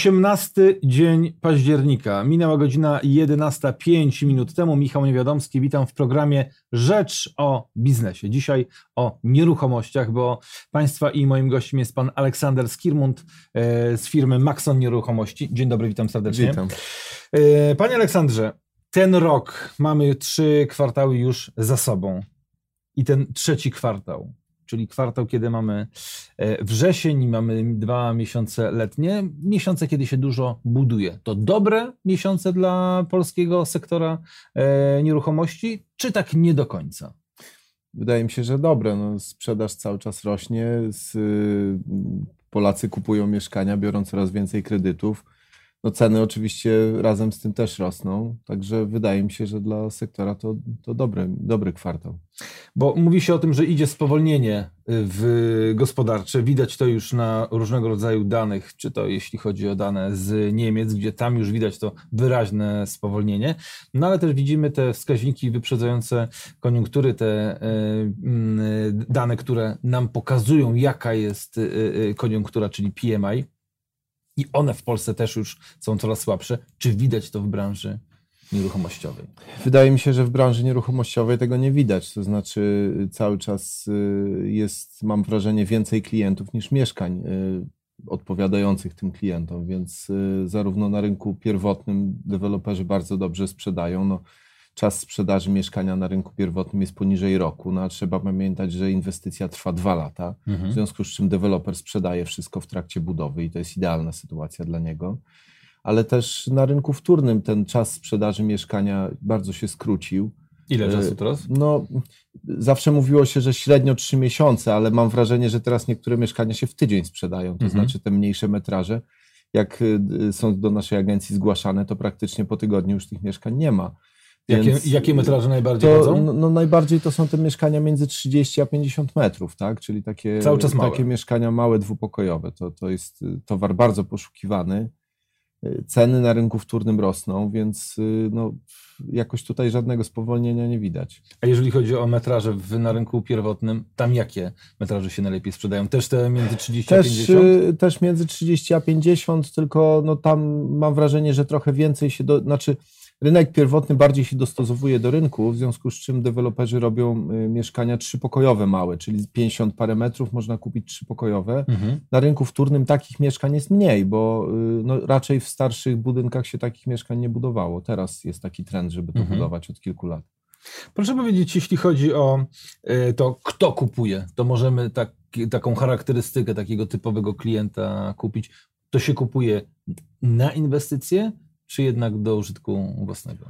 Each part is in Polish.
18 dzień października. Minęła godzina 11.05 minut temu. Michał Niewiadomski, witam w programie Rzecz o biznesie. Dzisiaj o nieruchomościach, bo Państwa i moim gościem jest pan Aleksander Skirmund e, z firmy Maxon Nieruchomości. Dzień dobry, witam serdecznie. Witam. E, panie Aleksandrze, ten rok mamy trzy kwartały już za sobą. I ten trzeci kwartał czyli kwartał, kiedy mamy e, wrzesień i mamy dwa miesiące letnie, miesiące, kiedy się dużo buduje. To dobre miesiące dla polskiego sektora e, nieruchomości, czy tak nie do końca? Wydaje mi się, że dobre. No, sprzedaż cały czas rośnie. Polacy kupują mieszkania, biorą coraz więcej kredytów no ceny oczywiście razem z tym też rosną, także wydaje mi się, że dla sektora to, to dobry, dobry kwartał. Bo mówi się o tym, że idzie spowolnienie w gospodarcze. Widać to już na różnego rodzaju danych, czy to jeśli chodzi o dane z Niemiec, gdzie tam już widać to wyraźne spowolnienie. No ale też widzimy te wskaźniki wyprzedzające koniunktury, te e, dane, które nam pokazują, jaka jest e, koniunktura, czyli PMI i one w Polsce też już są coraz słabsze. Czy widać to w branży nieruchomościowej? Wydaje mi się, że w branży nieruchomościowej tego nie widać. To znaczy, cały czas y, jest, mam wrażenie, więcej klientów niż mieszkań y, odpowiadających tym klientom, więc y, zarówno na rynku pierwotnym deweloperzy bardzo dobrze sprzedają. No, czas sprzedaży mieszkania na rynku pierwotnym jest poniżej roku, no a trzeba pamiętać, że inwestycja trwa dwa lata, mhm. w związku z czym deweloper sprzedaje wszystko w trakcie budowy i to jest idealna sytuacja dla niego. Ale też na rynku wtórnym ten czas sprzedaży mieszkania bardzo się skrócił. Ile e, czasu teraz? No, zawsze mówiło się, że średnio trzy miesiące, ale mam wrażenie, że teraz niektóre mieszkania się w tydzień sprzedają, to mhm. znaczy te mniejsze metraże. Jak e, są do naszej agencji zgłaszane, to praktycznie po tygodniu już tych mieszkań nie ma. Jakie, jakie metraże najbardziej to, no, no, najbardziej to są te mieszkania między 30 a 50 metrów, tak? Czyli takie, Cały czas takie mieszkania małe, dwupokojowe. To, to jest y, towar bardzo poszukiwany. Y, ceny na rynku wtórnym rosną, więc y, no, jakoś tutaj żadnego spowolnienia nie widać. A jeżeli chodzi o metraże w, na rynku pierwotnym, tam jakie metraże się najlepiej sprzedają? Też te między 30 też, a 50? Też między 30 a 50, tylko no, tam mam wrażenie, że trochę więcej się, do, znaczy Rynek pierwotny bardziej się dostosowuje do rynku, w związku z czym deweloperzy robią y, mieszkania trzypokojowe małe, czyli 50 parę metrów można kupić trzypokojowe. Mhm. Na rynku wtórnym takich mieszkań jest mniej, bo y, no, raczej w starszych budynkach się takich mieszkań nie budowało. Teraz jest taki trend, żeby to mhm. budować od kilku lat. Proszę powiedzieć, jeśli chodzi o y, to, kto kupuje, to możemy tak, taką charakterystykę takiego typowego klienta kupić. To się kupuje na inwestycje, czy jednak do użytku własnego?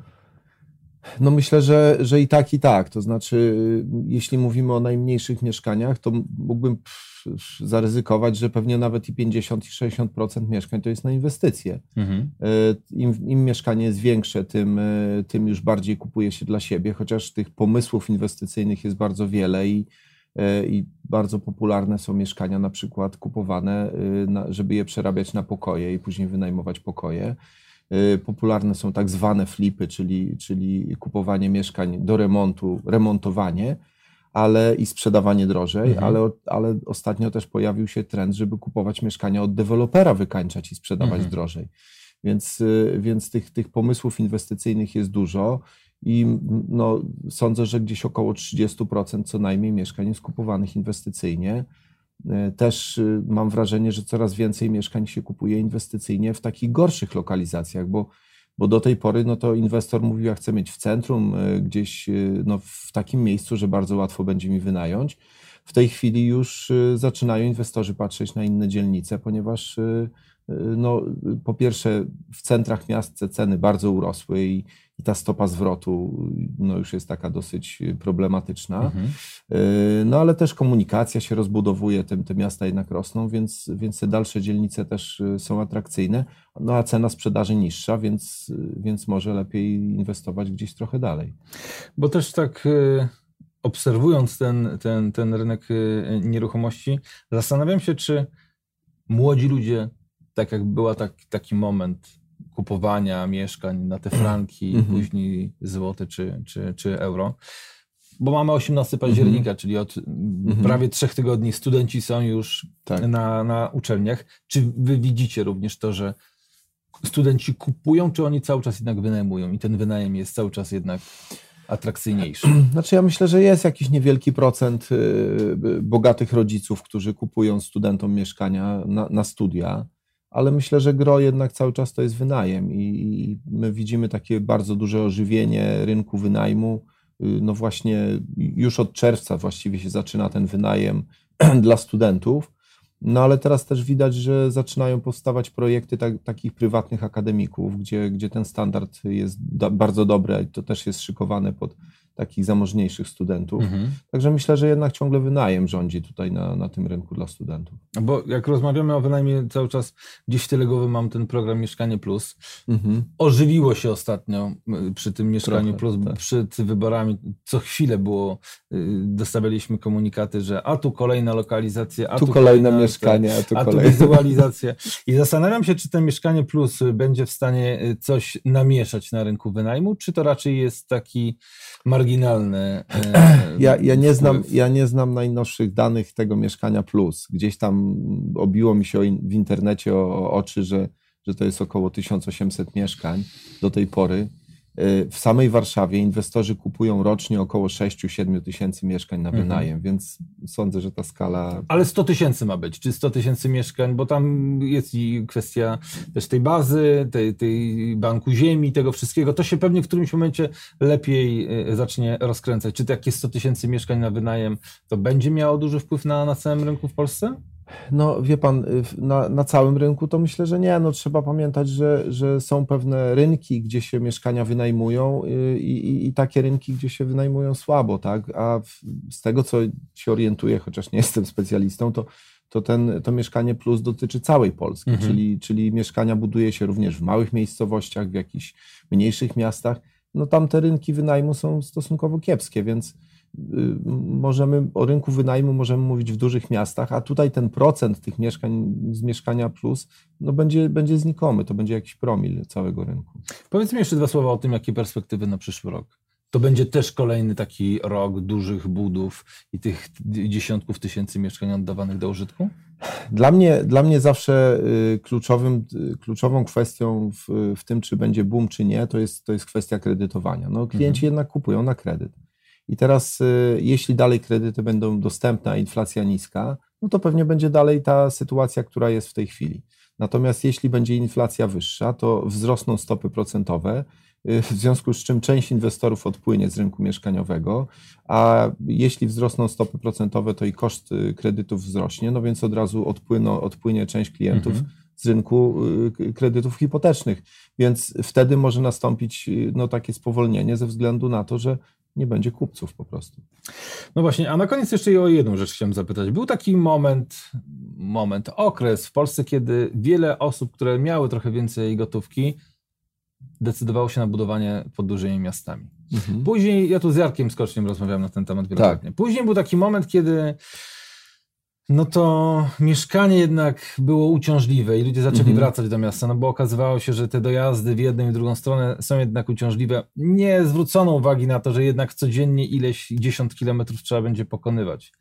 No myślę, że, że i tak, i tak. To znaczy, jeśli mówimy o najmniejszych mieszkaniach, to mógłbym zaryzykować, że pewnie nawet i 50 i 60% mieszkań to jest na inwestycje. Mhm. E, Im, Im, mieszkanie jest większe, tym, e, tym już bardziej kupuje się dla siebie, chociaż tych pomysłów inwestycyjnych jest bardzo wiele i, e, i bardzo popularne są mieszkania na przykład kupowane, żeby je przerabiać na pokoje i później wynajmować pokoje. Y, popularne są tak zwane flipy, czyli, czyli kupowanie mieszkań do remontu, remontowanie, ale i sprzedawanie drożej, mhm. ale, ale ostatnio też pojawił się trend, żeby kupować mieszkania od dewelopera, wykańczać i sprzedawać mhm. drożej. Więc, y, więc tych, tych pomysłów inwestycyjnych jest dużo i no, sądzę, że gdzieś około 30% co najmniej mieszkań jest kupowanych inwestycyjnie. E, też y, mam wrażenie, że coraz więcej mieszkań się kupuje inwestycyjnie w takich gorszych lokalizacjach, bo, bo do tej pory no to inwestor mówił, ja chcę mieć w centrum, e, gdzieś y, no w takim miejscu, że bardzo łatwo będzie mi wynająć. W tej chwili już zaczynają inwestorzy patrzeć na inne dzielnice, ponieważ no, po pierwsze w centrach miast ceny bardzo urosły i, i ta stopa zwrotu no, już jest taka dosyć problematyczna. Mhm. Y, no ale też komunikacja się rozbudowuje, te, te miasta jednak rosną, więc, więc te dalsze dzielnice też y, są atrakcyjne, no a cena sprzedaży niższa, więc, więc może lepiej inwestować gdzieś trochę dalej. Bo też tak y, obserwując ten, ten, ten rynek nieruchomości, zastanawiam się, czy młodzi ludzie, tak jak była tak, taki moment kupowania mieszkań na te franki, mm -hmm. później złote czy, czy, czy euro. Bo mamy 18 października, mm -hmm. czyli od mm -hmm. prawie trzech tygodni studenci są już tak. na, na uczelniach. Czy wy widzicie również to, że studenci kupują, czy oni cały czas jednak wynajmują i ten wynajem jest cały czas jednak atrakcyjniejszy? Znaczy ja myślę, że jest jakiś niewielki procent y, bogatych rodziców, którzy kupują studentom mieszkania na, na studia, ale myślę, że gro jednak cały czas to jest wynajem i my widzimy takie bardzo duże ożywienie rynku wynajmu. Y, no właśnie już od czerwca właściwie się zaczyna ten wynajem dla studentów. No ale teraz też widać, że zaczynają powstawać projekty tak, takich prywatnych akademików, gdzie, gdzie ten standard jest bardzo dobry i to też jest szykowane pod takich zamożniejszych studentów. Mhm. Także myślę, że jednak ciągle wynajem rządzi tutaj na, na tym rynku dla studentów. Bo jak rozmawiamy o wynajmie cały czas, gdzieś w tyle głowy mam ten program Mieszkanie Plus. Mhm. Ożywiło się ostatnio przy tym Mieszkaniu Trochę, Plus, tak. przed wyborami. Co chwilę było, y, dostawialiśmy komunikaty, że a tu kolejna lokalizacja, a tu, tu kolejne mieszkanie, a tu, a tu wizualizacja. I zastanawiam się, czy ten Mieszkanie Plus będzie w stanie y, coś namieszać na rynku wynajmu, czy to raczej jest taki marginalny. E, ja, ja, nie znam, ja nie znam najnowszych danych tego mieszkania plus. Gdzieś tam obiło mi się w internecie o, o oczy, że, że to jest około 1800 mieszkań do tej pory. W samej Warszawie inwestorzy kupują rocznie około 6-7 tysięcy mieszkań na mhm. wynajem, mhm. więc sądzę, że ta skala. Ale 100 tysięcy ma być, czy 100 tysięcy mieszkań, bo tam jest i kwestia też tej bazy, tej, tej banku ziemi, tego wszystkiego. To się pewnie w którymś momencie lepiej e, zacznie rozkręcać. Czy takie 100 tysięcy mieszkań na wynajem to będzie miało duży wpływ na, na całym rynku w Polsce? No wie pan, y, na, na całym rynku to myślę, że nie. No, trzeba pamiętać, że, że są pewne rynki, gdzie się mieszkania wynajmują y, i, i, i takie rynki, gdzie się wynajmują słabo, tak? A z tego, co się orientuję, chociaż nie jestem specjalistą, to, to ten, to mieszkanie plus dotyczy całej Polski, mhm. czyli, czyli mieszkania buduje się również w małych miejscowościach, w jakichś mniejszych miastach. No tam te rynki wynajmu są stosunkowo kiepskie, więc możemy o rynku wynajmu możemy mówić w dużych miastach, a tutaj ten procent tych mieszkań z mieszkania plus no będzie, będzie znikomy, to będzie jakiś promil całego rynku. Powiedz mi jeszcze dwa słowa o tym, jakie perspektywy na przyszły rok. To będzie też kolejny taki rok dużych budów i tych dziesiątków tysięcy mieszkań oddawanych do użytku? Dla mnie, dla mnie zawsze y, kluczowym, y, kluczową kwestią w, w tym, czy będzie boom, czy nie, to jest, to jest kwestia kredytowania. No, klienci mhm. jednak kupują na kredyt. I teraz, y, jeśli dalej kredyty będą dostępne, a inflacja niska, no to pewnie będzie dalej ta sytuacja, która jest w tej chwili. Natomiast jeśli będzie inflacja wyższa, to wzrosną stopy procentowe, y, w związku z czym część inwestorów odpłynie z rynku mieszkaniowego, a jeśli wzrosną stopy procentowe, to i koszt y, kredytów wzrośnie, no więc od razu odpłyną, odpłynie część klientów. Mhm z rynku kredytów hipotecznych. Więc wtedy może nastąpić no, takie spowolnienie ze względu na to, że nie będzie kupców po prostu. No właśnie, a na koniec jeszcze o jedną rzecz chciałem zapytać. Był taki moment, moment, okres w Polsce, kiedy wiele osób, które miały trochę więcej gotówki, decydowało się na budowanie pod dużymi miastami. Mhm. Później, ja tu z Jarkiem Skoczniem rozmawiałem na ten temat wielokrotnie. Tak. Później był taki moment, kiedy no to mieszkanie jednak było uciążliwe i ludzie zaczęli mhm. wracać do miasta, no bo okazywało się, że te dojazdy w jedną i drugą stronę są jednak uciążliwe. Nie zwrócono uwagi na to, że jednak codziennie ileś dziesiąt kilometrów trzeba będzie pokonywać.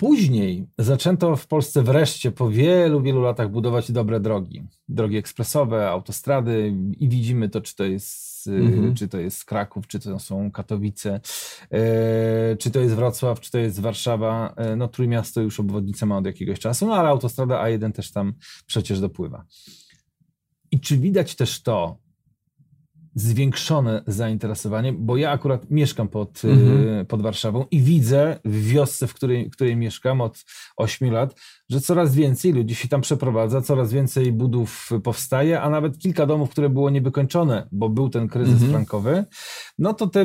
Później zaczęto w Polsce wreszcie po wielu, wielu latach budować dobre drogi. Drogi ekspresowe, autostrady i widzimy to, czy to jest, mhm. czy to jest Kraków, czy to są Katowice, e, czy to jest Wrocław, czy to jest Warszawa. E, no Trójmiasto już obwodnicę ma od jakiegoś czasu, no ale autostrada A1 też tam przecież dopływa. I czy widać też to, zwiększone zainteresowanie, bo ja akurat mieszkam pod, mhm. pod Warszawą i widzę w wiosce, w której, w której mieszkam od 8 lat, że coraz więcej ludzi się tam przeprowadza, coraz więcej budów powstaje, a nawet kilka domów, które było niewykończone, bo był ten kryzys mhm. frankowy, no to te,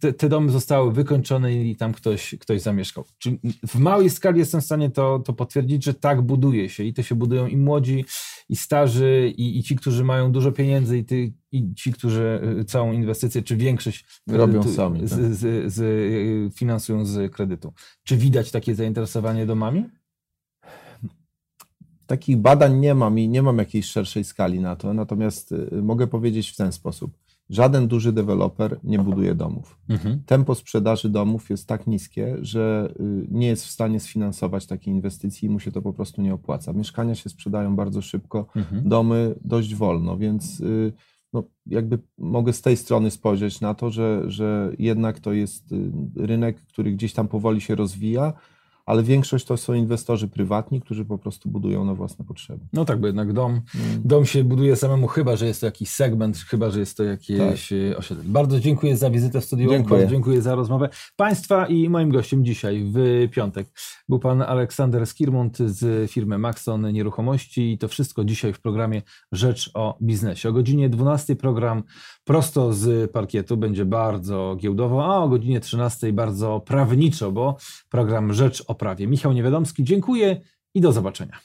te, te, domy zostały wykończone i tam ktoś, ktoś zamieszkał. Czyli w małej skali jestem w stanie to, to potwierdzić, że tak buduje się i to się budują i młodzi, i starzy, i, i ci, którzy mają dużo pieniędzy, i, ty, i ci, którzy y, całą inwestycję, czy większość robią sami, tak. z, z, z, y, finansują z kredytu. Czy widać takie zainteresowanie domami? Takich badań nie mam i nie mam jakiejś szerszej skali na to, natomiast y, mogę powiedzieć w ten sposób. żaden duży deweloper nie buduje domów. Mhm. Tempo sprzedaży domów jest tak niskie, że y, nie jest w stanie sfinansować takiej inwestycji i mu się to po prostu nie opłaca. Mieszkania się sprzedają bardzo szybko, Mhm. domy dość wolno, więc y, no, jakby mogę z tej strony spojrzeć na to, że, że jednak to jest rynek, który gdzieś tam powoli się rozwija, ale większość to są inwestorzy prywatni, którzy po prostu budują na własne potrzeby. No tak, bo jednak dom, Mm. dom się buduje samemu, chyba że jest to jakiś segment, chyba że jest to jakieś tak. osiedle. Bardzo dziękuję za wizytę w studiu, Dziękuję. bardzo dziękuję za rozmowę. Państwa i moim gościem dzisiaj w piątek był pan Aleksander Skirmont z firmy Maxon Nieruchomości i to wszystko dzisiaj w programie Rzecz o Biznesie. O godzinie 12 program prosto z parkietu będzie bardzo giełdowo, a o godzinie 13 bardzo prawniczo, bo program Rzecz o Prawie. Michał Niewiadomski, dziękuję i do zobaczenia.